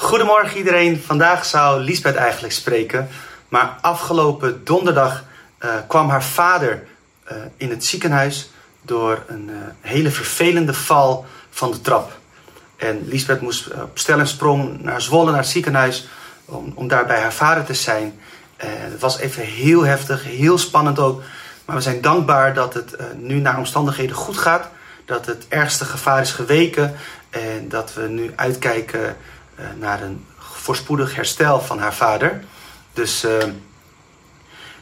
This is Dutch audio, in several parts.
Goedemorgen iedereen. Vandaag zou Liesbeth eigenlijk spreken. Maar afgelopen donderdag uh, kwam haar vader uh, in het ziekenhuis door een uh, hele vervelende val van de trap. En Liesbeth moest op stel en sprong naar Zwolle, naar het ziekenhuis, om, om daar bij haar vader te zijn. Het was even heel heftig, heel spannend ook. Maar we zijn dankbaar dat het nu naar omstandigheden goed gaat. Dat het ergste gevaar is geweken. En dat we nu uitkijken naar een voorspoedig herstel van haar vader. Dus uh,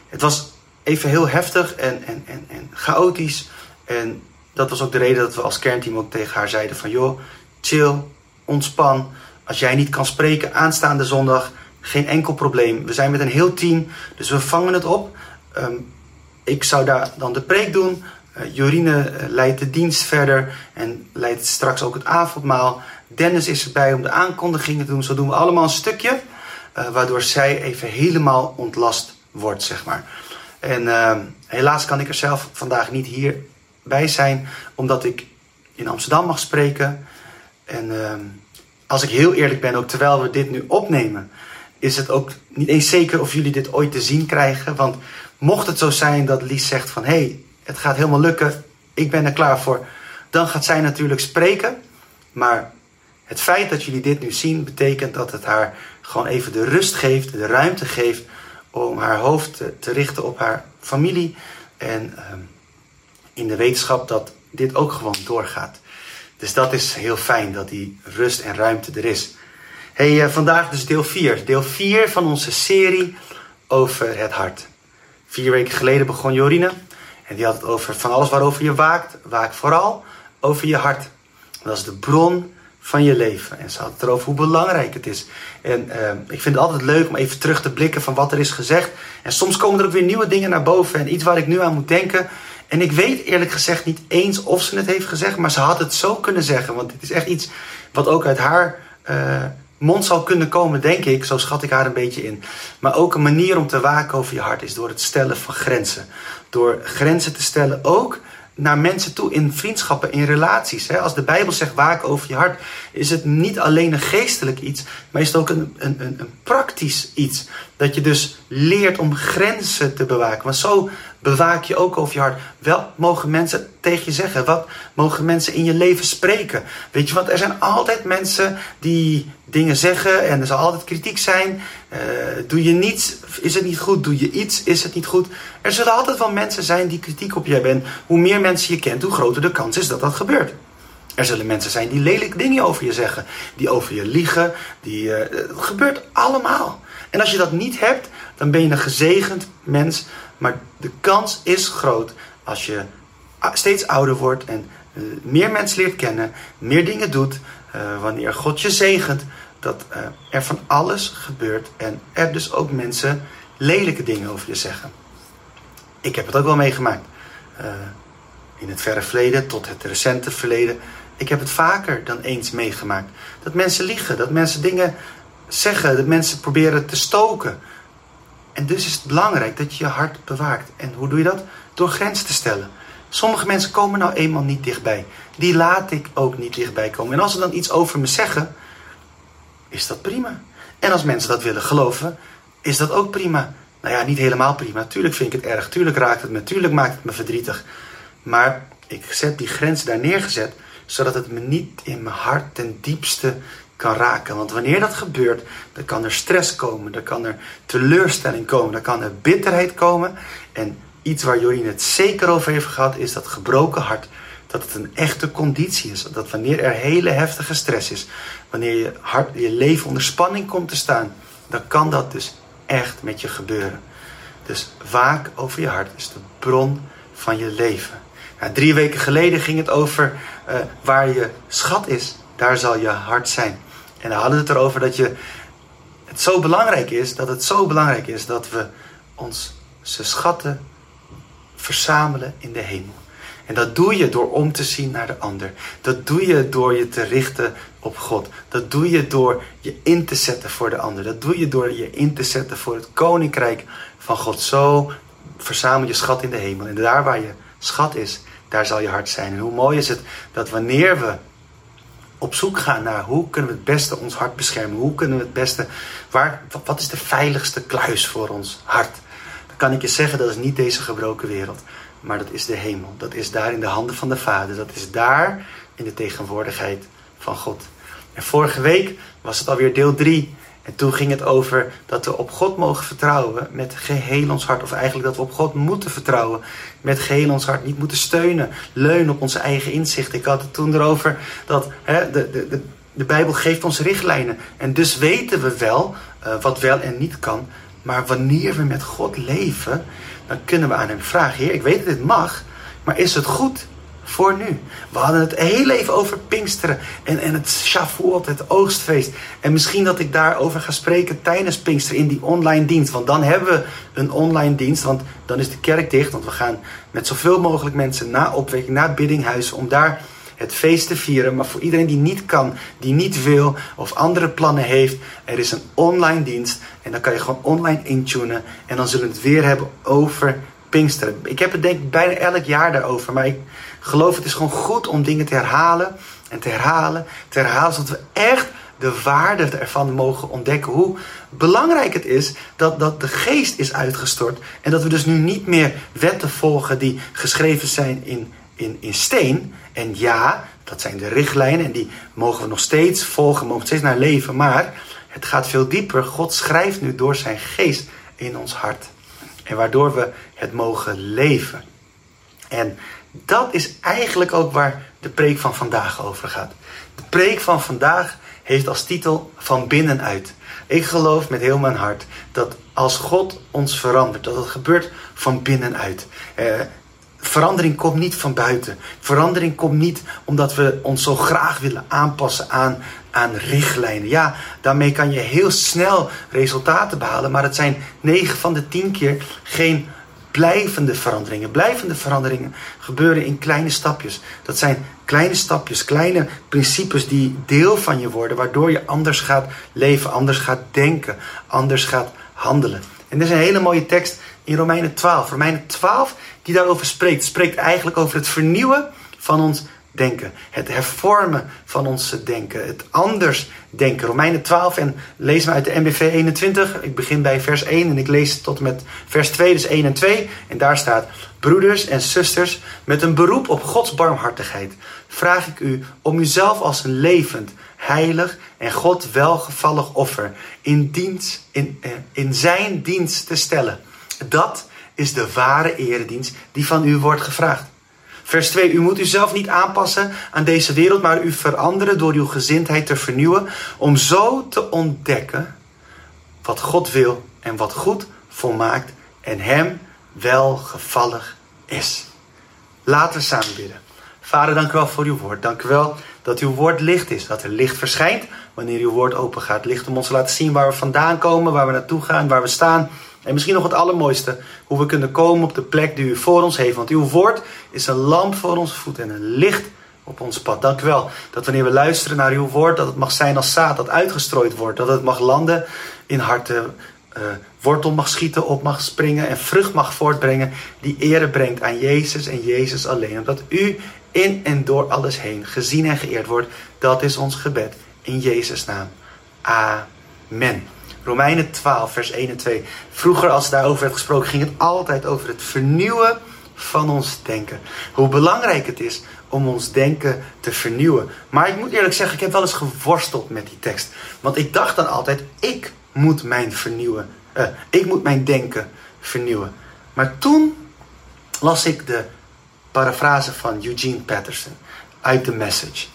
het was even heel heftig en, en, en, en chaotisch. En dat was ook de reden dat we als kernteam ook tegen haar zeiden van... joh, chill, ontspan. Als jij niet kan spreken aanstaande zondag, geen enkel probleem. We zijn met een heel team, dus we vangen het op. Um, ik zou daar dan de preek doen. Uh, Jorine leidt de dienst verder en leidt straks ook het avondmaal. Dennis is erbij om de aankondigingen te doen. Zo doen we allemaal een stukje. Uh, waardoor zij even helemaal ontlast wordt, zeg maar. En uh, helaas kan ik er zelf vandaag niet hierbij zijn. Omdat ik in Amsterdam mag spreken. En uh, als ik heel eerlijk ben, ook terwijl we dit nu opnemen... is het ook niet eens zeker of jullie dit ooit te zien krijgen. Want mocht het zo zijn dat Lies zegt van... hé, hey, het gaat helemaal lukken, ik ben er klaar voor... dan gaat zij natuurlijk spreken. Maar het feit dat jullie dit nu zien, betekent dat het haar gewoon even de rust geeft, de ruimte geeft om haar hoofd te, te richten op haar familie. En um, in de wetenschap dat dit ook gewoon doorgaat. Dus dat is heel fijn dat die rust en ruimte er is. Hey, uh, vandaag dus deel 4. Deel 4 van onze serie over het hart. Vier weken geleden begon Jorine. En die had het over van alles waarover je waakt. Waak vooral over je hart. Dat is de bron van je leven. En ze had het erover hoe belangrijk het is. En uh, ik vind het altijd leuk om even terug te blikken van wat er is gezegd. En soms komen er ook weer nieuwe dingen naar boven en iets waar ik nu aan moet denken. En ik weet eerlijk gezegd niet eens of ze het heeft gezegd, maar ze had het zo kunnen zeggen. Want het is echt iets wat ook uit haar uh, mond zal kunnen komen, denk ik. Zo schat ik haar een beetje in. Maar ook een manier om te waken over je hart is door het stellen van grenzen. Door grenzen te stellen ook naar mensen toe in vriendschappen, in relaties. Als de Bijbel zegt waak over je hart, is het niet alleen een geestelijk iets, maar is het ook een, een, een praktisch iets. Dat je dus leert om grenzen te bewaken. Want zo bewaak je ook over je hart. Wel mogen mensen tegen je zeggen? Wat mogen mensen in je leven spreken? Weet je, want er zijn altijd mensen die dingen zeggen en er zal altijd kritiek zijn. Uh, doe je niets, is het niet goed? Doe je iets, is het niet goed? Er zullen altijd wel mensen zijn die kritiek op je hebben. En hoe meer mensen je kent, hoe groter de kans is dat dat gebeurt. Er zullen mensen zijn die lelijke dingen over je zeggen, die over je liegen. Die, uh, het gebeurt allemaal. En als je dat niet hebt, dan ben je een gezegend mens. Maar de kans is groot als je steeds ouder wordt en uh, meer mensen leert kennen, meer dingen doet, uh, wanneer God je zegent, dat uh, er van alles gebeurt en er dus ook mensen lelijke dingen over je zeggen. Ik heb het ook wel meegemaakt. in het verre verleden tot het recente verleden. Ik heb het vaker dan eens meegemaakt. Dat mensen liegen, dat mensen dingen zeggen, dat mensen proberen te stoken. En dus is het belangrijk dat je je hart bewaakt. En hoe doe je dat? Door grenzen te stellen. Sommige mensen komen nou eenmaal niet dichtbij. Die laat ik ook niet dichtbij komen. En als ze dan iets over me zeggen, is dat prima. En als mensen dat willen geloven, is dat ook prima. Nou ja, niet helemaal prima. Tuurlijk vind ik het erg. Tuurlijk raakt het me. Tuurlijk maakt het me verdrietig. Maar ik zet die grens daar neergezet, zodat het me niet in mijn hart ten diepste kan raken. Want wanneer dat gebeurt, dan kan er stress komen, dan kan er teleurstelling komen, dan kan er bitterheid komen. En iets waar Jorien het zeker over heeft gehad, is dat gebroken hart. Dat het een echte conditie is. Dat wanneer er hele heftige stress is, wanneer je, hart, je leven onder spanning komt te staan, dan kan dat dus echt met je gebeuren. Dus waak over je hart is de bron van je leven. Nou, drie weken geleden ging het over uh, waar je schat is, daar zal je hart zijn. En dan hadden we het erover dat je, het zo belangrijk is, dat het zo belangrijk is dat we onze schatten verzamelen in de hemel. En dat doe je door om te zien naar de ander. Dat doe je door je te richten op God. Dat doe je door je in te zetten voor de ander. Dat doe je door je in te zetten voor het koninkrijk van God. Zo verzamel je schat in de hemel. En daar waar je schat is, daar zal je hart zijn. En hoe mooi is het dat wanneer we op zoek gaan naar hoe kunnen we het beste ons hart beschermen. Hoe kunnen we het beste, waar, wat is de veiligste kluis voor ons hart? Dan kan ik je zeggen, dat is niet deze gebroken wereld. Maar dat is de hemel. Dat is daar in de handen van de Vader. Dat is daar in de tegenwoordigheid van God. En vorige week was het alweer deel 3. En toen ging het over dat we op God mogen vertrouwen met geheel ons hart. Of eigenlijk dat we op God moeten vertrouwen met geheel ons hart. Niet moeten steunen, leunen op onze eigen inzicht. Ik had het toen erover dat hè, de, de, de, Bijbel geeft ons richtlijnen. En dus weten we wel uh, wat wel en niet kan. Maar wanneer we met God leven, dan kunnen we aan hem vragen: Heer, ik weet dat dit mag, maar is het goed? Voor nu. We hadden het heel even over Pinksteren en, en het Shavuot, het oogstfeest. En misschien dat ik daarover ga spreken tijdens Pinksteren in die online dienst. Want dan hebben we een online dienst, want dan is de kerk dicht. Want we gaan met zoveel mogelijk mensen na opwekking, naar biddinghuizen, om daar het feest te vieren. Maar voor iedereen die niet kan, die niet wil of andere plannen heeft, er is een online dienst. En dan kan je gewoon online intunen. En dan zullen we het weer hebben over Pinksteren. Ik heb het denk ik bijna elk jaar daarover. Maar geloof het is gewoon goed om dingen te herhalen. En te herhalen, te herhalen. Zodat we echt de waarde ervan mogen ontdekken. Hoe belangrijk het is dat, dat de geest is uitgestort. En dat we dus nu niet meer wetten volgen die geschreven zijn in, in, in steen. En ja, dat zijn de richtlijnen. En die mogen we nog steeds volgen, mogen steeds naar leven. Maar het gaat veel dieper. God schrijft nu door zijn geest in ons hart. En waardoor we het mogen leven. En dat is eigenlijk ook waar de preek van vandaag over gaat. De preek van vandaag heeft als titel Van binnenuit. Ik geloof met heel mijn hart dat als God ons verandert, dat het gebeurt van binnenuit. Eh, verandering komt niet van buiten. Verandering komt niet omdat we ons zo graag willen aanpassen aan, aan richtlijnen. Ja, daarmee kan je heel snel resultaten behalen, maar het zijn 9 van de 10 keer geen blijvende veranderingen. Blijvende veranderingen gebeuren in kleine stapjes. Dat zijn kleine stapjes, kleine principes die deel van je worden, waardoor je anders gaat leven, anders gaat denken, anders gaat handelen. En er is een hele mooie tekst in Romeinen 12. Romeinen 12 die daarover spreekt, spreekt eigenlijk over het vernieuwen van ons denken. Het hervormen van ons denken. Het anders denken. Romeinen 12 en lees maar uit de MBV 21. Ik begin bij vers 1 en ik lees tot met vers 2, dus 1 en 2. En daar staat: Broeders en zusters, met een beroep op Gods barmhartigheid vraag ik u om uzelf als een levend, heilig en God welgevallig offer in, dienst, in, eh, in zijn dienst te stellen. Dat is de ware eredienst die van u wordt gevraagd. Vers 2. U moet uzelf niet aanpassen aan deze wereld, maar u veranderen door uw gezindheid te vernieuwen. Om zo te ontdekken wat God wil en wat goed volmaakt en hem welgevallig is. Laten we samen bidden. Vader, dank u wel voor uw woord. Dank u wel dat uw woord licht is. Dat er licht verschijnt wanneer uw woord open gaat. Licht om ons te laten zien waar we vandaan komen, waar we naartoe gaan, waar we staan. En misschien nog het allermooiste, hoe we kunnen komen op de plek die u voor ons heeft. Want uw woord is een lamp voor onze voet en een licht op ons pad. Dank u wel dat wanneer we luisteren naar uw woord, dat het mag zijn als zaad dat uitgestrooid wordt. Dat het mag landen in harten, uh, wortel mag schieten, op mag springen en vrucht mag voortbrengen die ere brengt aan Jezus en Jezus alleen. Omdat u in en door alles heen gezien en geëerd wordt. Dat is ons gebed in Jezus' naam. Amen. Romeinen 12, vers 1 en 2. Vroeger, als daarover werd gesproken, ging het altijd over het vernieuwen van ons denken. Hoe belangrijk het is om ons denken te vernieuwen. Maar ik moet eerlijk zeggen, ik heb wel eens geworsteld met die tekst. Want ik dacht dan altijd, ik moet mijn vernieuwen. Uh, ik moet mijn denken vernieuwen. Maar toen las ik de parafrase van Eugene Patterson uit The Message.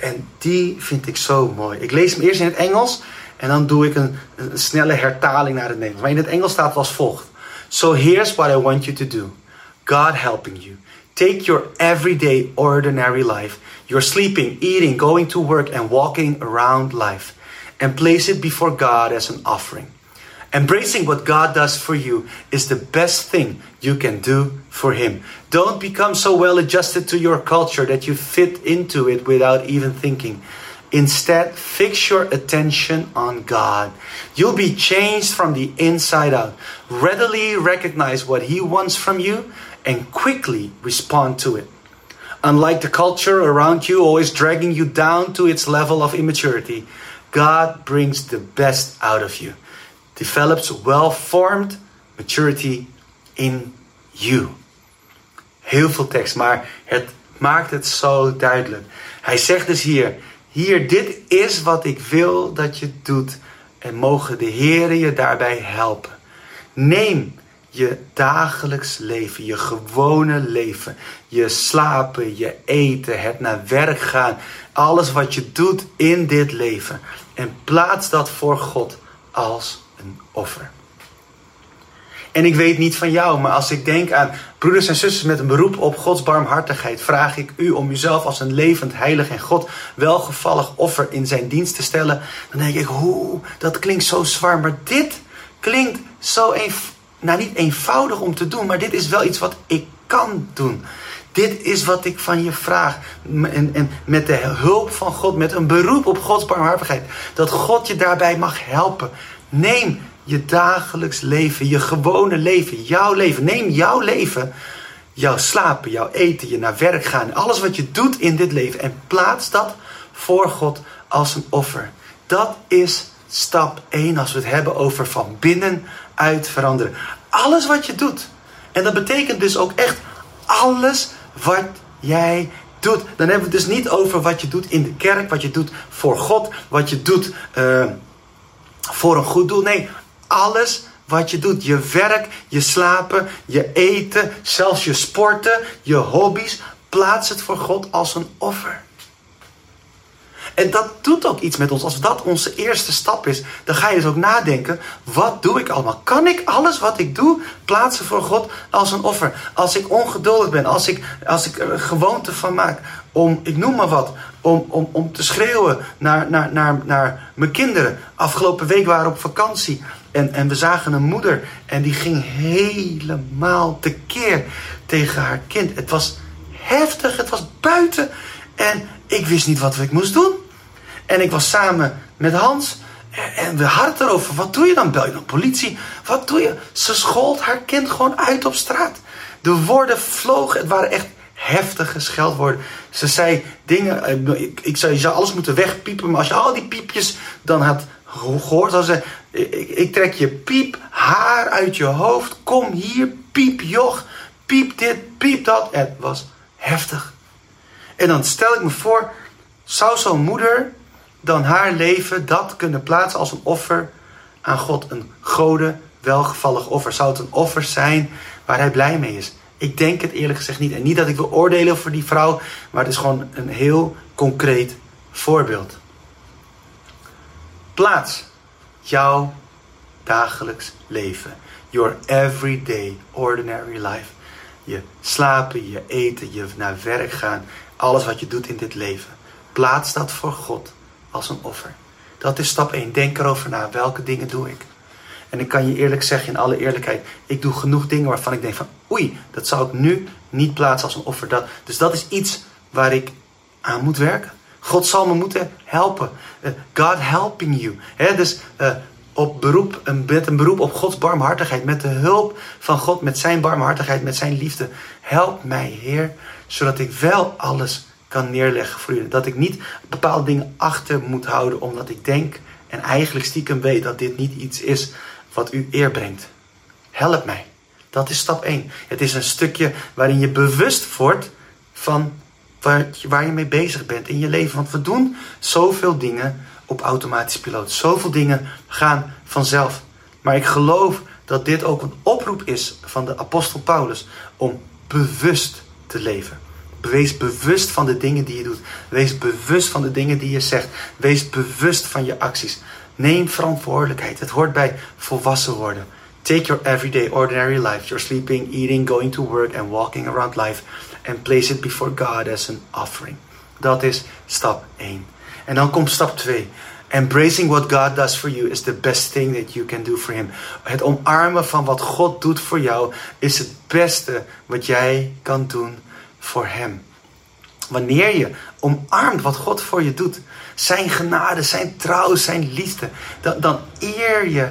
En die vind ik zo mooi. Ik lees hem eerst in het Engels en dan doe ik een, een snelle hertaling naar het Nederlands. Maar in het Engels staat als volgt. So here's what I want you to do. God helping you. Take your everyday ordinary life, your sleeping, eating, going to work and walking around life and place it before God as an offering. Embracing what God does for you is the best thing you can do for Him. Don't become so well adjusted to your culture that you fit into it without even thinking. Instead, fix your attention on God. You'll be changed from the inside out. Readily recognize what He wants from you and quickly respond to it. Unlike the culture around you, always dragging you down to its level of immaturity, God brings the best out of you, develops well formed maturity in you. Heel veel tekst, maar het maakt het zo duidelijk. Hij zegt dus hier: Hier, dit is wat ik wil dat je doet. En mogen de Heer je daarbij helpen. Neem je dagelijks leven, je gewone leven, je slapen, je eten, het naar werk gaan, alles wat je doet in dit leven en plaats dat voor God als een offer. En ik weet niet van jou, maar als ik denk aan broeders en zusters met een beroep op Gods barmhartigheid, vraag ik u om uzelf als een levend, heilig en God welgevallig offer in zijn dienst te stellen. Dan denk ik, hoe, dat klinkt zo zwaar, maar dit klinkt zo eenvoudig. Nou, niet eenvoudig om te doen, maar dit is wel iets wat ik kan doen. Dit is wat ik van je vraag. En, en met de hulp van God, met een beroep op Gods barmhartigheid. Dat God je daarbij mag helpen. Neem je dagelijks leven, je gewone leven, jouw leven. Neem jouw leven, jouw slapen, jouw eten, je naar werk gaan. Alles wat je doet in dit leven. En plaats dat voor God als een offer. Dat is stap 1 als we het hebben over van binnenuit veranderen. Alles wat je doet. En dat betekent dus ook echt alles wat jij doet. Dan hebben we het dus niet over wat je doet in de kerk, wat je doet voor God, wat je doet uh, voor een goed doel. Nee, alles wat je doet. Je werk, je slapen, je eten, zelfs je sporten, je hobby's. Plaats het voor God als een offer. En dat doet ook iets met ons. Als dat onze eerste stap is, dan ga je dus ook nadenken: wat doe ik allemaal? Kan ik alles wat ik doe plaatsen voor God als een offer? Als ik ongeduldig ben, als ik, als ik er gewoonte van maak om, ik noem maar wat, om, om, om te schreeuwen naar, naar, naar, naar mijn kinderen. Afgelopen week waren we op vakantie en, en we zagen een moeder en die ging helemaal tekeer tegen haar kind. Het was heftig, het was buiten. En ik wist niet wat ik moest doen. En ik was samen met Hans. En we hadden erover. Wat doe je dan? Bel je dan politie? Wat doe je? Ze schold haar kind gewoon uit op straat. De woorden vlogen. Het waren echt heftige scheldwoorden. Ze zei dingen. Eh, ik, ik je zou alles moeten wegpiepen. Maar als je al die piepjes dan had gehoord. Dan zei ik, ik trek je piep haar uit je hoofd. Kom hier. Piep joch. Piep dit. Piep dat. Het was heftig. En dan stel ik me voor, zou zo'n moeder dan haar leven dat kunnen plaatsen als een offer aan God? Een gode, welgevallig offer. Zou het een offer zijn waar hij blij mee is? Ik denk het eerlijk gezegd niet. En niet dat ik wil oordelen voor die vrouw, maar het is gewoon een heel concreet voorbeeld. Plaats jouw dagelijks leven. Your everyday, ordinary life. Je slapen, je eten, je naar werk gaan, alles wat je doet in dit leven. Plaats dat voor God als een offer. Dat is stap 1. Denk erover na. Welke dingen doe ik? En ik kan je eerlijk zeggen, in alle eerlijkheid, ik doe genoeg dingen waarvan ik denk van, oei, dat zou ik nu niet plaatsen als een offer. Dat, dus dat is iets waar ik aan moet werken. God zal me moeten helpen. Uh, God helping you. dus uh, op beroep, met een beroep op Gods barmhartigheid, met de hulp van God, met zijn barmhartigheid, met zijn liefde. Help mij, Heer, zodat ik wel alles kan neerleggen voor u. Dat ik niet bepaalde dingen achter moet houden omdat ik denk en eigenlijk stiekem weet dat dit niet iets is wat u eer brengt. Help mij. Dat is stap 1. Het is een stukje waarin je bewust wordt van waar, je mee bezig bent in je leven. Want we doen zoveel dingen op automatisch piloot. Zoveel dingen gaan vanzelf. Maar ik geloof dat dit ook een oproep is van de apostel Paulus om bewust te leven. Wees bewust van de dingen die je doet. Wees bewust van de dingen die je zegt. Wees bewust van je acties. Neem verantwoordelijkheid. Het hoort bij volwassen worden. Take your everyday ordinary life, your sleeping, eating, going to work and walking around life and place it before God as an offering. Dat is stap 1. En dan komt stap 2. Embracing what God does for you is the best thing that you can do for him. Het omarmen van wat God doet voor jou is het beste wat jij kan doen voor hem. Wanneer je omarmt wat God voor je doet, zijn genade, zijn trouw, zijn liefde, dan, dan eer je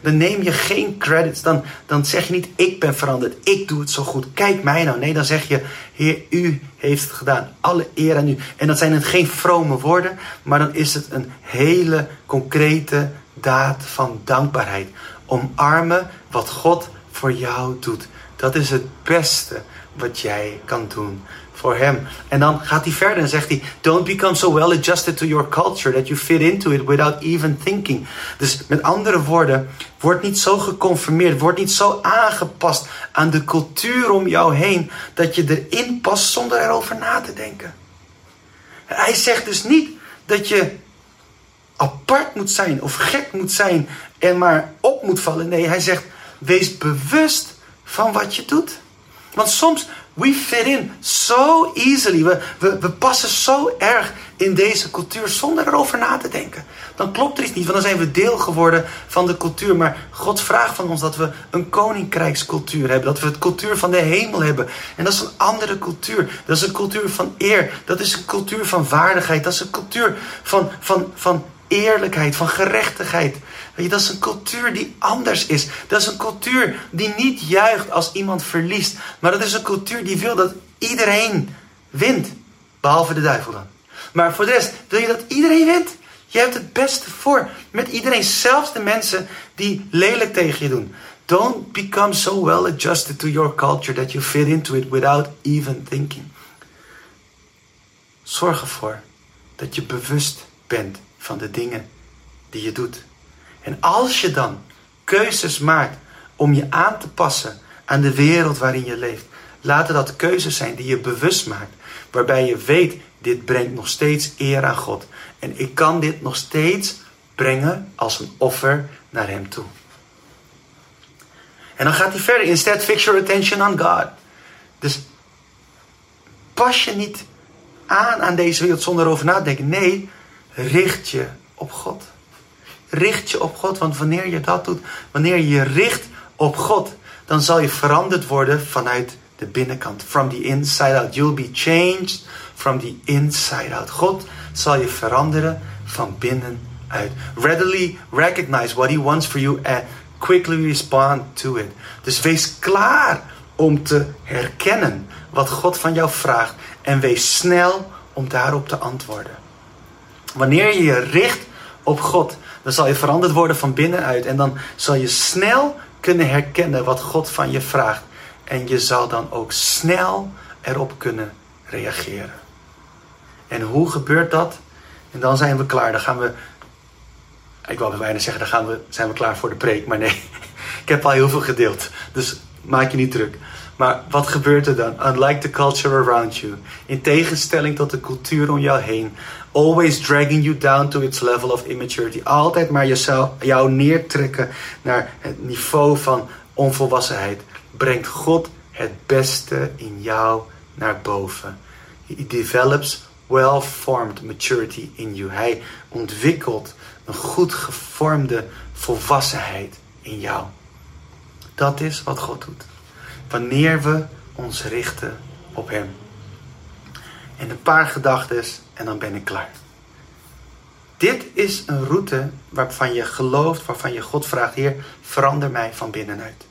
Dan neem je geen credits. Dan, dan zeg je niet, ik ben veranderd. Ik doe het zo goed. Kijk mij nou. Nee, dan zeg je, Heer, u heeft het gedaan. Alle eer aan u. En dat zijn het geen vrome woorden. Maar dan is het een hele concrete daad van dankbaarheid. Omarmen wat God voor jou doet. Dat is het beste wat jij kan doen voor hem. En dan gaat hij verder en zegt hij: Don't become so well adjusted to your culture that you fit into it without even thinking. Dus met andere woorden, word niet zo geconformeerd, word niet zo aangepast aan de cultuur om jou heen dat je erin past zonder erover na te denken. Hij zegt dus niet dat je apart moet zijn of gek moet zijn en maar op moet vallen. Nee, hij zegt: wees bewust van wat je doet. Want soms we fit in so easily. We, passen zo erg in deze cultuur zonder erover na te denken. Dan klopt er iets niet, want dan zijn we deel geworden van de cultuur. Maar God vraagt van ons dat we een koninkrijkscultuur hebben. Dat we het cultuur van de hemel hebben. En dat is een andere cultuur. Dat is een cultuur van eer. Dat is een cultuur van waardigheid. Dat is een cultuur van, van, van eerlijkheid, van gerechtigheid. Dat is een cultuur die anders is. Dat is een cultuur die niet juicht als iemand verliest. Maar dat is een cultuur die wil dat iedereen wint. Behalve de duivel dan. Maar voor de rest wil je dat iedereen wint. Je hebt het beste voor. Met iedereen, zelfs de mensen die lelijk tegen je doen. Don't become so well adjusted to your culture that you fit into it without even thinking. Zorg ervoor dat je bewust bent van de dingen die je doet. En als je dan keuzes maakt om je aan te passen aan de wereld waarin je leeft, laten dat keuzes zijn die je bewust maakt, waarbij je weet, dit brengt nog steeds eer aan God. En ik kan dit nog steeds brengen als een offer naar Hem toe. En dan gaat hij verder. Instead, fix your attention on God. Dus pas je niet aan aan deze wereld zonder erover na te denken. Nee, richt je op God. Richt je op God, want wanneer je dat doet, wanneer je je richt op God, dan zal je veranderd worden vanuit de binnenkant. From the inside out. You'll be changed from the inside out. God zal je veranderen van binnenuit. Readily recognize what he wants for you and quickly respond to it. Dus wees klaar om te herkennen wat God van jou vraagt en wees snel om daarop te antwoorden. Wanneer je je richt op God, dan zal je veranderd worden van binnenuit. En dan zal je snel kunnen herkennen wat God van je vraagt. En je zal dan ook snel erop kunnen reageren. En hoe gebeurt dat? En dan zijn we klaar. Dan gaan we. Ik wil bijna zeggen, dan gaan we, zijn we klaar voor de preek. Maar nee, ik heb al heel veel gedeeld. Dus maak je niet druk. Maar wat gebeurt er dan? Unlike the culture around you. In tegenstelling tot de cultuur om jou heen. Always dragging you down to its level of immaturity. Altijd maar jezelf, jou neertrekken naar het niveau van onvolwassenheid. Brengt God het beste in jou naar boven. He develops well-formed maturity in you. Hij ontwikkelt een goed gevormde volwassenheid in jou. Dat is wat God doet wanneer we ons richten op Hem. En een paar gedachten en dan ben ik klaar. Dit is een route waarvan je gelooft, waarvan je God vraagt: Heer, verander mij van binnenuit.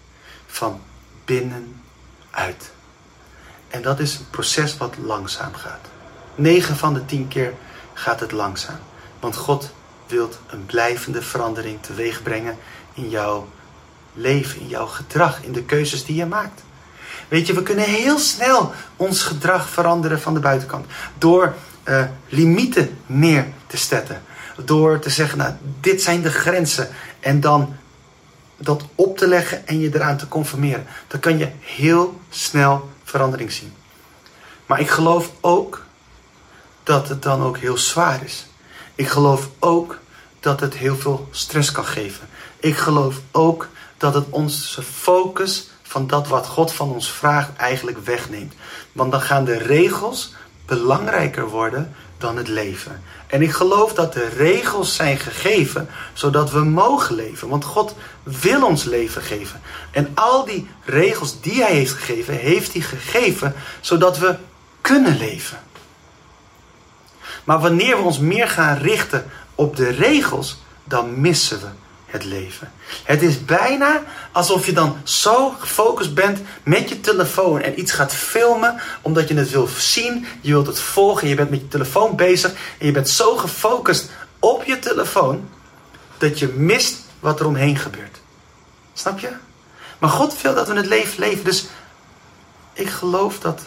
Van binnenuit. En dat is een proces wat langzaam gaat. 9 van de 10 keer gaat het langzaam. Want God wil een blijvende verandering teweeg brengen in jouw leven, in jouw gedrag, in de keuzes die je maakt. Weet je, we kunnen heel snel ons gedrag veranderen van de buitenkant. Door uh, limieten neer te zetten. Door te zeggen, nou, dit zijn de grenzen. En dan dat op te leggen en je eraan te conformeren. Dan kan je heel snel verandering zien. Maar ik geloof ook dat het dan ook heel zwaar is. Ik geloof ook dat het heel veel stress kan geven. Ik geloof ook dat het onze focus van dat wat God van ons vraagt eigenlijk wegneemt. Want dan gaan de regels belangrijker worden dan het leven. En ik geloof dat de regels zijn gegeven zodat we mogen leven. Want God wil ons leven geven. En al die regels die Hij heeft gegeven, heeft Hij gegeven zodat we kunnen leven. Maar wanneer we ons meer gaan richten op de regels, dan missen we het leven. Het is bijna alsof je dan zo gefocust bent met je telefoon en iets gaat filmen omdat je het wil zien, je wilt het volgen, je bent met je telefoon bezig en je bent zo gefocust op je telefoon dat je mist wat er omheen gebeurt. Snap je? Maar God wil dat we het leven leven, dus ik geloof dat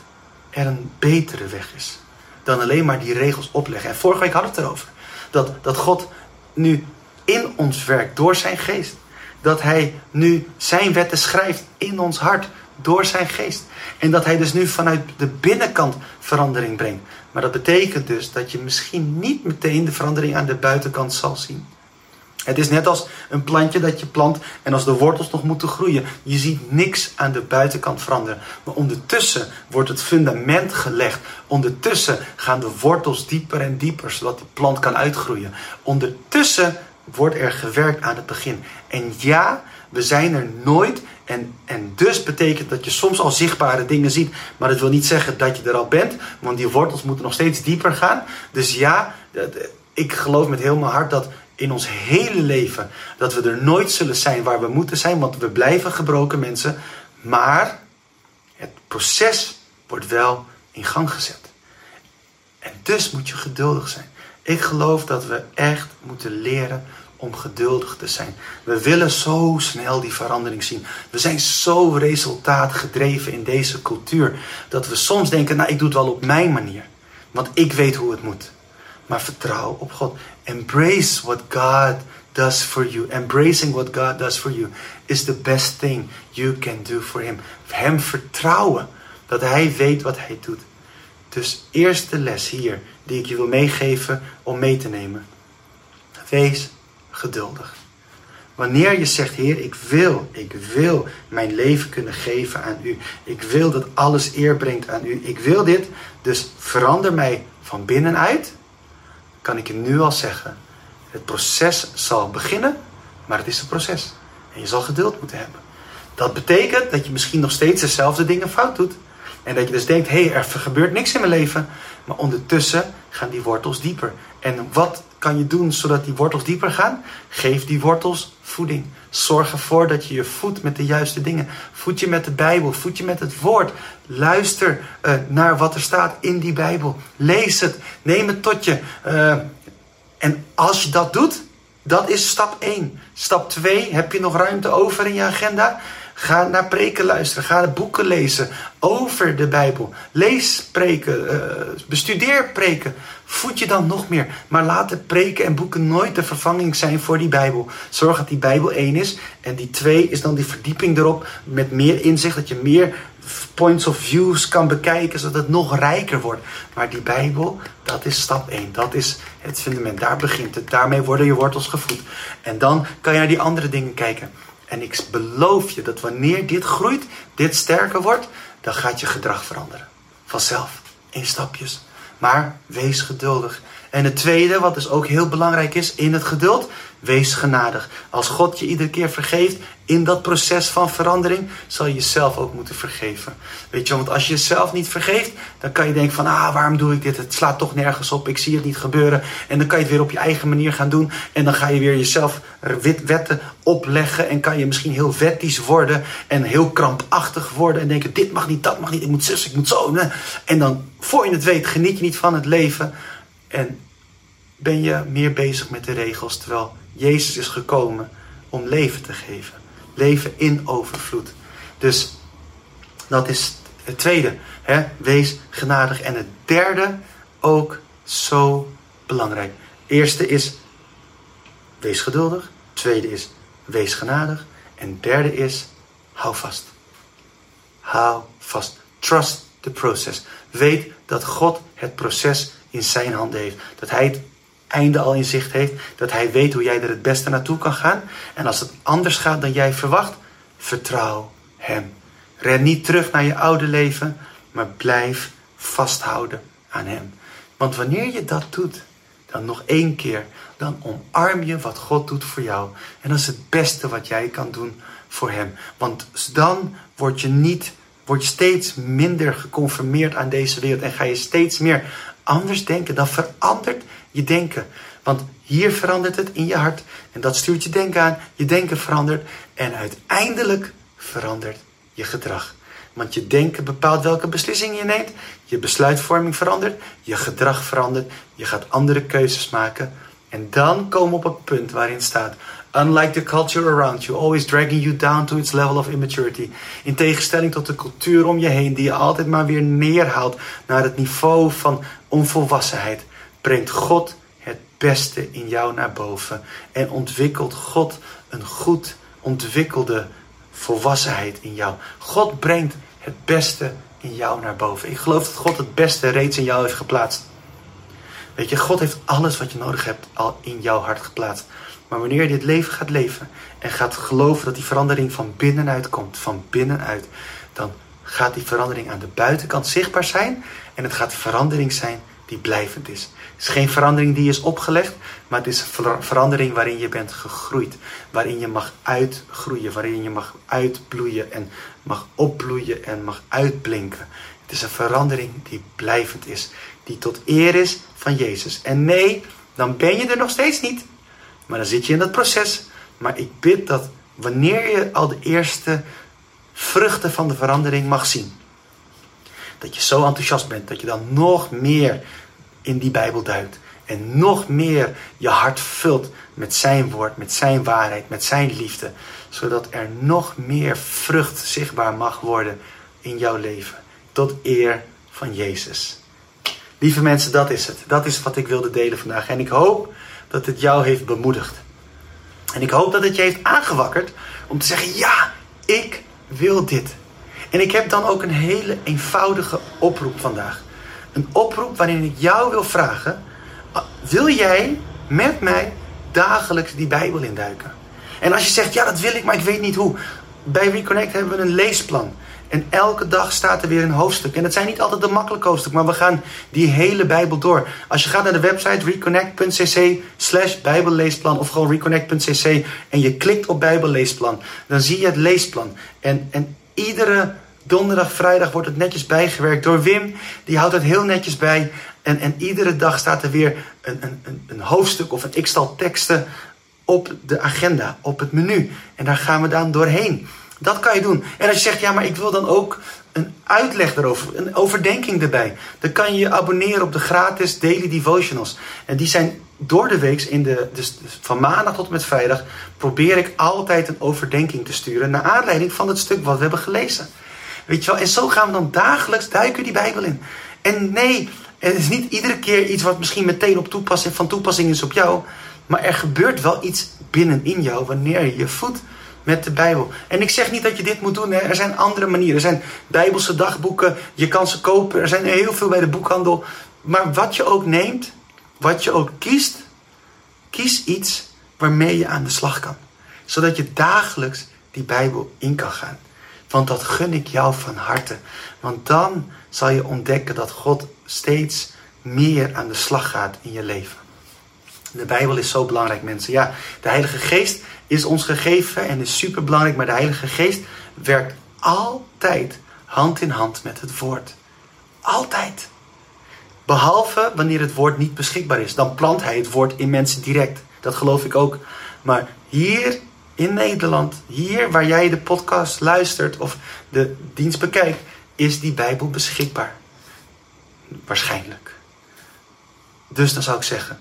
er een betere weg is dan alleen maar die regels opleggen. En vorige week hadden we het erover. Dat, dat God nu in ons werkt door zijn geest. Dat hij nu zijn wetten schrijft in ons hart door zijn geest. En dat hij dus nu vanuit de binnenkant verandering brengt. Maar dat betekent dus dat je misschien niet meteen de verandering aan de buitenkant zal zien. Het is net als een plantje dat je plant en als de wortels nog moeten groeien. Je ziet niks aan de buitenkant veranderen. Maar ondertussen wordt het fundament gelegd. Ondertussen gaan de wortels dieper en dieper, zodat die plant kan uitgroeien. Ondertussen wordt er gewerkt aan het begin. En ja, we zijn er nooit. En, en dus betekent dat je soms al zichtbare dingen ziet. Maar dat wil niet zeggen dat je er al bent. Want die wortels moeten nog steeds dieper gaan. Dus ja, ik geloof met heel mijn hart dat in ons hele leven dat we er nooit zullen zijn waar we moeten zijn. Want we blijven gebroken mensen. Maar het proces wordt wel in gang gezet. En dus moet je geduldig zijn. Ik geloof dat we echt moeten leren om geduldig te zijn. We willen zo snel die verandering zien. We zijn zo resultaatgedreven in deze cultuur dat we soms denken: nou, ik doe het wel op mijn manier, want ik weet hoe het moet. Maar vertrouw op God. Embrace what God does for you. Embracing what God does for you is the best thing you can do for Him. Hem vertrouwen dat Hij weet wat Hij doet. Dus eerste les hier die ik je wil meegeven om mee te nemen. Wees geduldig. Wanneer je zegt, Heer, ik wil, ik wil mijn leven kunnen geven aan U. Ik wil dat alles eer brengt aan U. Ik wil dit, dus verander mij van binnenuit. Kan ik je nu al zeggen, het proces zal beginnen, maar het is een proces. En je zal geduld moeten hebben. Dat betekent dat je misschien nog steeds dezelfde dingen fout doet. En dat je dus denkt, hé, hey, er gebeurt niks in mijn leven. Maar ondertussen gaan die wortels dieper. En wat kan je doen zodat die wortels dieper gaan? Geef die wortels voeding. Zorg ervoor dat je je voedt met de juiste dingen. Voed je met de Bijbel, voed je met het woord. Luister uh, naar wat er staat in die Bijbel. Lees het, neem het tot je. Uh, en als je dat doet, dat is stap 1. Stap 2, heb je nog ruimte over in je agenda? Ga naar preken luisteren. Ga boeken lezen over de Bijbel. Lees preken. Uh, bestudeer preken. Voed je dan nog meer. Maar laat de preken en boeken nooit de vervanging zijn voor die Bijbel. Zorg dat die Bijbel één is. En die twee is dan die verdieping erop. Met meer inzicht. Dat je meer points of views kan bekijken. Zodat het nog rijker wordt. Maar die Bijbel, dat is stap 1. Dat is het fundament. Daar begint het. Daarmee worden je wortels gevoed. En dan kan je naar die andere dingen kijken. En ik beloof je dat wanneer dit groeit, dit sterker wordt, dan gaat je gedrag veranderen. Vanzelf. In stapjes. Maar wees geduldig. En het tweede, wat dus ook heel belangrijk is in het geduld, wees genadig. Als God je iedere keer vergeeft in dat proces van verandering, zal je jezelf ook moeten vergeven. Weet je, want als je jezelf niet vergeeft, dan kan je denken van, ah, waarom doe ik dit? Het slaat toch nergens op, ik zie het niet gebeuren. En dan kan je het weer op je eigen manier gaan doen. En dan ga je weer jezelf wetten opleggen en kan je misschien heel wettisch worden en heel krampachtig worden en denken, dit mag niet, dat mag niet, ik moet zus, ik moet zo. En dan, voor je het weet, geniet je niet van het leven en ben je meer bezig met de regels, terwijl Jezus is gekomen om leven te geven. Leven in overvloed. Dus dat is het tweede. Hè? Wees genadig. En het derde ook zo belangrijk. Eerste is wees geduldig. Tweede is wees genadig. En derde is hou vast. Hou vast. Trust the process. Weet dat God het proces in zijn handen heeft. Dat hij het einde al in zicht heeft. Dat hij weet hoe jij er het beste naartoe kan gaan. En als het anders gaat dan jij verwacht, vertrouw hem. Ren niet terug naar je oude leven, maar blijf vasthouden aan hem. Want wanneer je dat doet, dan nog één keer, dan omarm je wat God doet voor jou. En dat is het beste wat jij kan doen voor hem. Want dan word je niet, word je steeds minder geconformeerd aan deze wereld en ga je steeds meer anders denken. Dan verandert je denken. Want Hier verandert het in je hart. En dat stuurt je denken aan. Je denken verandert. En uiteindelijk verandert je gedrag. Want je denken bepaalt welke beslissingen je neemt. Je besluitvorming verandert. Je gedrag verandert. Je gaat andere keuzes maken. En dan komen we op het punt waarin staat: Unlike the culture around you, always dragging you down to its level of immaturity. In tegenstelling tot de cultuur om je heen, die je altijd maar weer neerhaalt naar het niveau van onvolwassenheid, brengt God het beste in jou naar boven. En ontwikkelt God een goed ontwikkelde volwassenheid in jou. God brengt het beste in jou naar boven. Ik geloof dat God het beste reeds in jou heeft geplaatst. Weet je, God heeft alles wat je nodig hebt al in jouw hart geplaatst. Maar wanneer je dit leven gaat leven en gaat geloven dat die verandering van binnenuit komt, van binnenuit, dan gaat die verandering aan de buitenkant zichtbaar zijn en het gaat verandering zijn die blijvend is. Het is geen verandering die is opgelegd, maar het is een verandering waarin je bent gegroeid, waarin je mag uitgroeien, waarin je mag uitbloeien en mag opbloeien en mag uitblinken. Het is een verandering die blijvend is, die tot eer is van Jezus. En nee, dan ben je er nog steeds niet. Maar dan zit je in dat proces. Maar ik bid dat wanneer je al de eerste vruchten van de verandering mag zien, dat je zo enthousiast bent dat je dan nog meer in die Bijbel duikt. En nog meer je hart vult met zijn woord, met zijn waarheid, met zijn liefde. Zodat er nog meer vrucht zichtbaar mag worden in jouw leven. Tot eer van Jezus. Lieve mensen, dat is het. Dat is wat ik wilde delen vandaag. En ik hoop dat het jou heeft bemoedigd. En ik hoop dat het je heeft aangewakkerd om te zeggen: ja, ik wil dit. En ik heb dan ook een hele eenvoudige oproep vandaag. Een oproep waarin ik jou wil vragen: wil jij met mij dagelijks die Bijbel induiken? En als je zegt: ja, dat wil ik, maar ik weet niet hoe. Bij Reconnect hebben we een leesplan. En elke dag staat er weer een hoofdstuk. En het zijn niet altijd de makkelijke hoofdstukken, maar we gaan die hele Bijbel door. Als je gaat naar de website reconnect.cc slash bijbelleesplan of gewoon reconnect.cc en je klikt op bijbelleesplan, dan zie je het leesplan. En, en iedere donderdag, vrijdag wordt het netjes bijgewerkt door Wim. Die houdt het heel netjes bij. En, en iedere dag staat er weer een, een, een hoofdstuk of een x-tal teksten op de agenda, op het menu. En daar gaan we dan doorheen. Dat kan je doen. En als je zegt, ja, maar ik wil dan ook een uitleg erover, een overdenking erbij. Dan kan je je abonneren op de gratis Daily Devotionals. En die zijn door de week, in de, dus, van maandag tot en met vrijdag, probeer ik altijd een overdenking te sturen. Naar aanleiding van het stuk wat we hebben gelezen. Weet je wel? En zo gaan we dan dagelijks duiken die Bijbel in. En nee, het is niet iedere keer iets wat misschien meteen op toepassing, van toepassing is op jou. Maar er gebeurt wel iets binnenin jou wanneer je je voet met de Bijbel. En ik zeg niet dat je dit moet doen. Hè. Er zijn andere manieren. Er zijn Bijbelse dagboeken. Je kan ze kopen. Er zijn heel veel bij de boekhandel. Maar wat je ook neemt, wat je ook kiest, kies iets waarmee je aan de slag kan. Zodat je dagelijks die Bijbel in kan gaan. Want dat gun ik jou van harte. Want dan zal je ontdekken dat God steeds meer aan de slag gaat in je leven. De Bijbel is zo belangrijk, mensen. Ja, de Heilige Geest is ons gegeven en is super belangrijk, maar de Heilige Geest werkt altijd hand in hand met het woord. Altijd. Behalve wanneer het woord niet beschikbaar is. Dan plant hij het woord in mensen direct. Dat geloof ik ook. Maar hier in Nederland, hier waar jij de podcast luistert of de dienst bekijkt, is die Bijbel beschikbaar. Waarschijnlijk. Dus dan zou ik zeggen,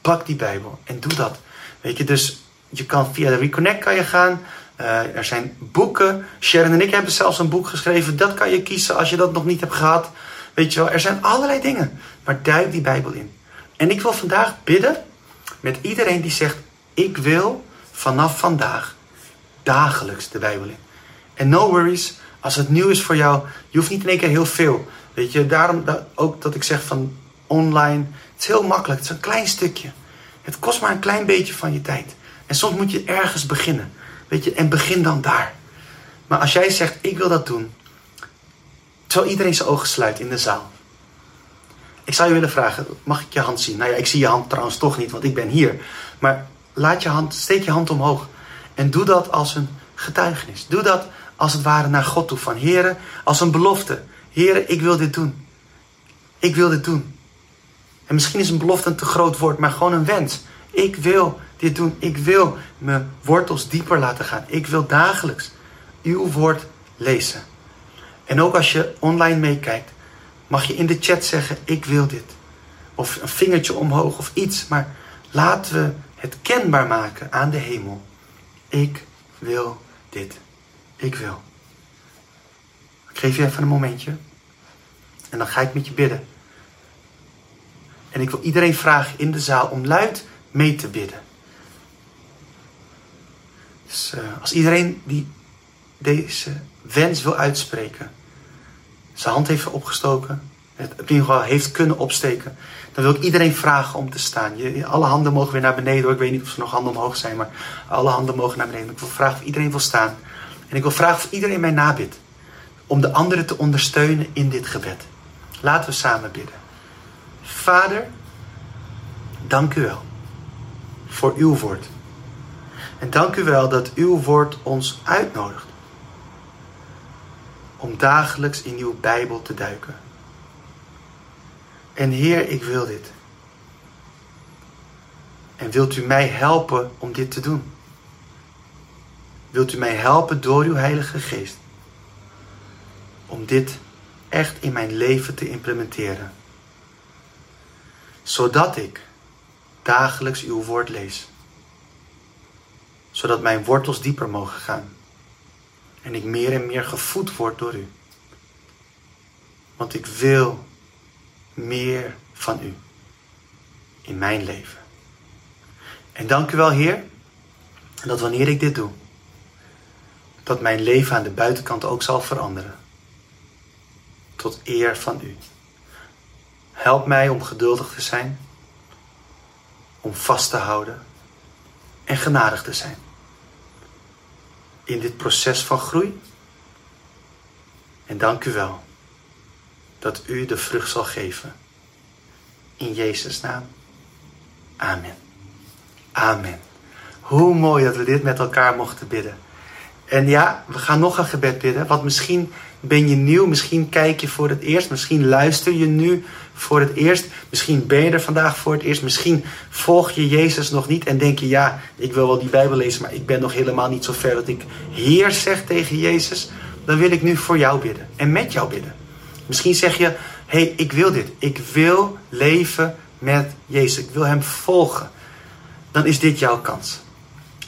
pak die Bijbel en doe dat. Weet je, dus je kan via de Reconnect kan je gaan. Uh, er zijn boeken. Sharon en ik hebben zelfs een boek geschreven. Dat kan je kiezen als je dat nog niet hebt gehad. Weet je wel, er zijn allerlei dingen. Maar duik die Bijbel in. En ik wil vandaag bidden met iedereen die zegt: Ik wil vanaf vandaag dagelijks de Bijbel in. En no worries, als het nieuw is voor jou, je hoeft niet in één keer heel veel. Weet je, daarom ook dat ik zeg van online. Het is heel makkelijk, het is een klein stukje. Het kost maar een klein beetje van je tijd. En soms moet je ergens beginnen. Weet je, en begin dan daar. Maar als jij zegt, ik wil dat doen. Terwijl iedereen zijn ogen sluit in de zaal. Ik zou je willen vragen, mag ik je hand zien? Nou ja, ik zie je hand trouwens toch niet, want ik ben hier. Maar laat je hand, steek je hand omhoog. En doe dat als een getuigenis. Doe dat als het ware naar God toe. Van Heren, als een belofte. Heren, ik wil dit doen. Ik wil dit doen. En misschien is een belofte een te groot woord, maar gewoon een wens. Ik wil dit doen. Ik wil mijn wortels dieper laten gaan. Ik wil dagelijks uw woord lezen. En ook als je online meekijkt, mag je in de chat zeggen: Ik wil dit. Of een vingertje omhoog of iets. Maar laten we het kenbaar maken aan de hemel. Ik wil dit. Ik wil. Ik geef je even een momentje. En dan ga ik met je bidden. En ik wil iedereen vragen in de zaal om luid mee te bidden. Dus uh, als iedereen die deze wens wil uitspreken, zijn hand heeft opgestoken, het in ieder geval heeft kunnen opsteken, dan wil ik iedereen vragen om te staan. Je, alle handen mogen weer naar beneden hoor. Ik weet niet of er nog handen omhoog zijn, maar alle handen mogen naar beneden. Ik wil vragen of iedereen wil staan. En ik wil vragen of iedereen mij nabidt. Om de anderen te ondersteunen in dit gebed. Laten we samen bidden. Vader, dank u wel voor uw woord. En dank u wel dat uw woord ons uitnodigt om dagelijks in uw Bijbel te duiken. En Heer, ik wil dit. En wilt u mij helpen om dit te doen? Wilt u mij helpen door uw Heilige Geest om dit echt in mijn leven te implementeren? Zodat ik dagelijks uw woord lees. Zodat mijn wortels dieper mogen gaan. En ik meer en meer gevoed word door u. Want ik wil meer van u in mijn leven. En dank u wel, Heer, dat wanneer ik dit doe, dat mijn leven aan de buitenkant ook zal veranderen. Tot eer van u. Help mij om geduldig te zijn, om vast te houden en genadig te zijn. In dit proces van groei. En dank u wel dat u de vrucht zal geven. In Jezus' naam. Amen. Amen. Hoe mooi dat we dit met elkaar mochten bidden. En ja, we gaan nog een gebed bidden. Want misschien ben je nieuw, misschien kijk je voor het eerst, misschien luister je nu voor het eerst, misschien ben je er vandaag voor het eerst, misschien volg je Jezus nog niet en denk je, ja, ik wil wel die Bijbel lezen, maar ik ben nog helemaal niet zo ver dat ik Heer zeg tegen Jezus. Dan wil ik nu voor jou bidden en met jou bidden. Misschien zeg je, hé, hey, ik wil dit. Ik wil leven met Jezus. Ik wil Hem volgen. Dan is dit jouw kans.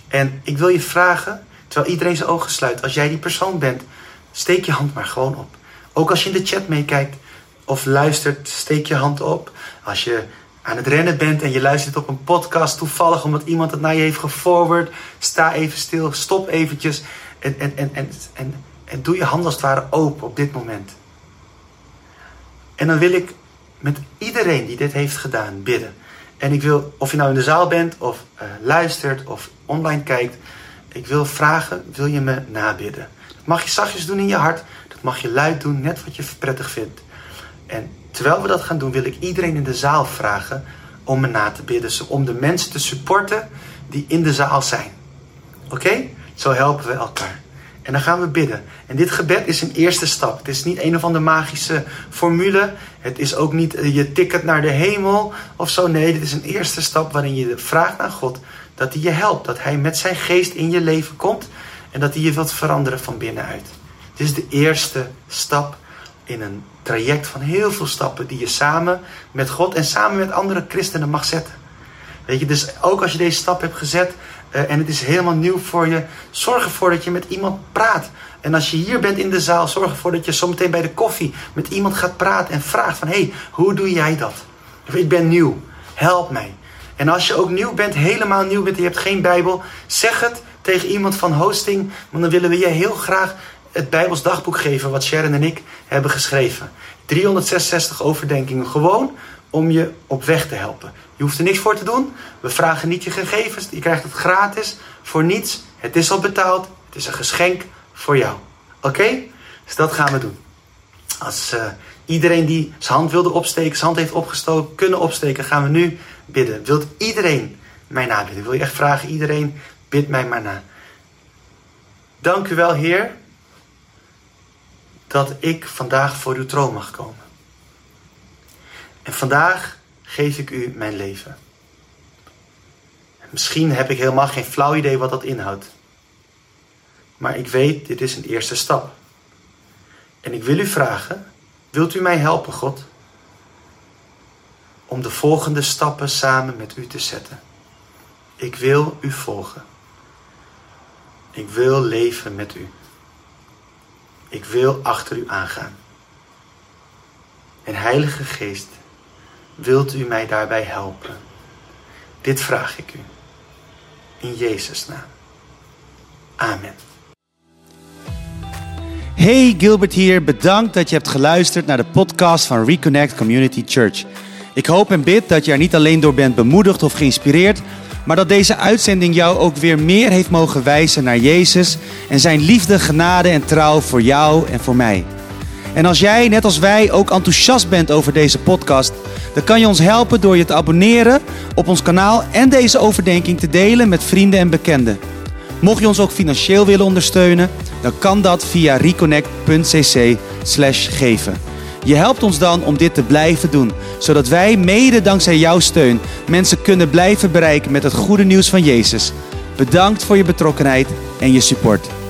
En ik wil je vragen, terwijl iedereen zijn ogen sluit, als jij die persoon bent, steek je hand maar gewoon op. Ook als je in de chat meekijkt of luistert, steek je hand op. Als je aan het rennen bent en je luistert op een podcast toevallig omdat iemand het naar je heeft geforward, sta even stil, stop eventjes en, en, en, en, en, en doe je hand als het ware open op dit moment. En dan wil ik met iedereen die dit heeft gedaan bidden. En ik wil, of je nou in de zaal bent, of uh, luistert, of online kijkt. Ik wil vragen, wil je me nabidden? Dat mag je zachtjes doen in je hart. Dat mag je luid doen, net wat je prettig vindt. En terwijl we dat gaan doen, wil ik iedereen in de zaal vragen om me na te bidden. Om de mensen te supporten die in de zaal zijn. Oké? Zo helpen we elkaar. En dan gaan we bidden. En dit gebed is een eerste stap. Het is niet een of andere magische formule. Het is ook niet eh, je ticket naar de hemel of zo. Nee, dit is een eerste stap waarin je vraagt aan God dat hij je helpt. Dat hij met zijn geest in je leven komt. En dat hij je wilt veranderen van binnenuit. Dit is de eerste stap in een traject van heel veel stappen die je samen met God en samen met andere christenen mag zetten. Weet je, dus ook als je deze stap hebt gezet, uh, en het is helemaal nieuw voor je. Zorg ervoor dat je met iemand praat. En als je hier bent in de zaal, zorg ervoor dat je zometeen bij de koffie met iemand gaat praten en vraagt van hé, hey, hoe doe jij dat? Ik ben nieuw, help mij. En als je ook nieuw bent, helemaal nieuw bent en je hebt geen Bijbel, zeg het tegen iemand van hosting, want dan willen we je heel graag het Bijbels dagboek geven wat Sharon en ik hebben geschreven. 366 overdenkingen, gewoon om je op weg te helpen. Je hoeft er niks voor te doen. We vragen niet je gegevens. Je krijgt het gratis voor niets. Het is al betaald. Het is een geschenk voor jou. Oké? Dus dat gaan we doen. Als uh, iedereen die zijn hand wilde opsteken, zijn hand heeft opgestoken, kunnen opsteken, gaan we nu bidden. Wilt iedereen mij nabidden? Wil je echt vragen, iedereen, bid mij maar na. Dank u wel, Heer, dat ik vandaag voor uw troon mag komen. En vandaag geef ik u mijn leven. misschien heb ik helemaal geen flauw idee wat dat inhoudt. Maar ik weet, dit is een eerste stap. En ik wil u vragen, wilt u mij helpen, God? Om de volgende stappen samen met u te zetten. Ik wil u volgen. Ik wil leven met u. Ik wil achter u aangaan. En Heilige Geest, wilt u mij daarbij helpen? Dit vraag ik u. In Jezus' naam. Amen. Hey Gilbert hier, bedankt dat je hebt geluisterd naar de podcast van Reconnect Community Church. Ik hoop en bid dat je er niet alleen door bent bemoedigd of geïnspireerd, maar dat deze uitzending jou ook weer meer heeft mogen wijzen naar Jezus en zijn liefde, genade en trouw voor jou en voor mij. En als jij, net als wij, ook enthousiast bent over deze podcast, dan kan je ons helpen door je te abonneren op ons kanaal en deze overdenking te delen met vrienden en bekenden. Mocht je ons ook financieel willen ondersteunen, dan kan dat via reconnect.cc/geven. Je helpt ons dan om dit te blijven doen, zodat wij mede dankzij jouw steun mensen kunnen blijven bereiken met het goede nieuws van Jezus. Bedankt voor je betrokkenheid en je support.